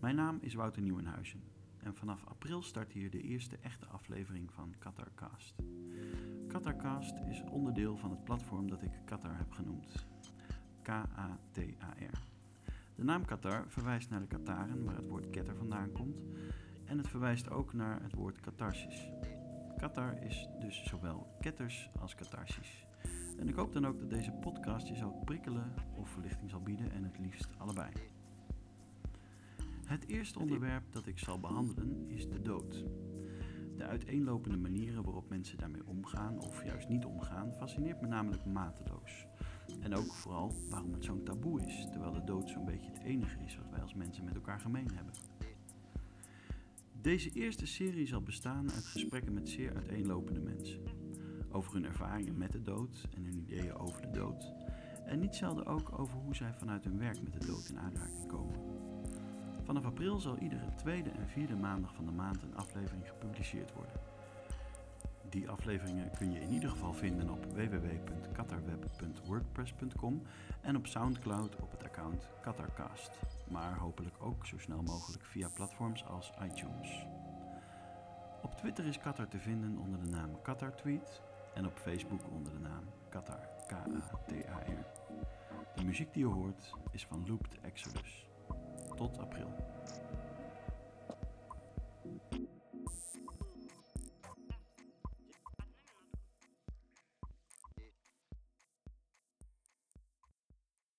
Mijn naam is Wouter Nieuwenhuizen en vanaf april start hier de eerste echte aflevering van Qatarcast. Qatarcast is onderdeel van het platform dat ik Qatar heb genoemd. K-A-T-A-R. De naam Qatar verwijst naar de Qataren, waar het woord ketter vandaan komt, en het verwijst ook naar het woord catharsis. Qatar is dus zowel ketters als catharsis. En ik hoop dan ook dat deze podcast je zal prikkelen of verlichting zal bieden en het liefst allebei. Het eerste onderwerp dat ik zal behandelen is de dood. De uiteenlopende manieren waarop mensen daarmee omgaan of juist niet omgaan fascineert me namelijk mateloos. En ook vooral waarom het zo'n taboe is, terwijl de dood zo'n beetje het enige is wat wij als mensen met elkaar gemeen hebben. Deze eerste serie zal bestaan uit gesprekken met zeer uiteenlopende mensen. Over hun ervaringen met de dood en hun ideeën over de dood. En niet zelden ook over hoe zij vanuit hun werk met de dood in aanraking komen. Vanaf april zal iedere tweede en vierde maandag van de maand een aflevering gepubliceerd worden. Die afleveringen kun je in ieder geval vinden op www.qatarweb.wordpress.com en op Soundcloud op het account Qatarcast, maar hopelijk ook zo snel mogelijk via platforms als iTunes. Op Twitter is Qatar te vinden onder de naam QatarTweet en op Facebook onder de naam Qatar, K-A-T-A-R. De muziek die je hoort is van Looped Exodus. Tot.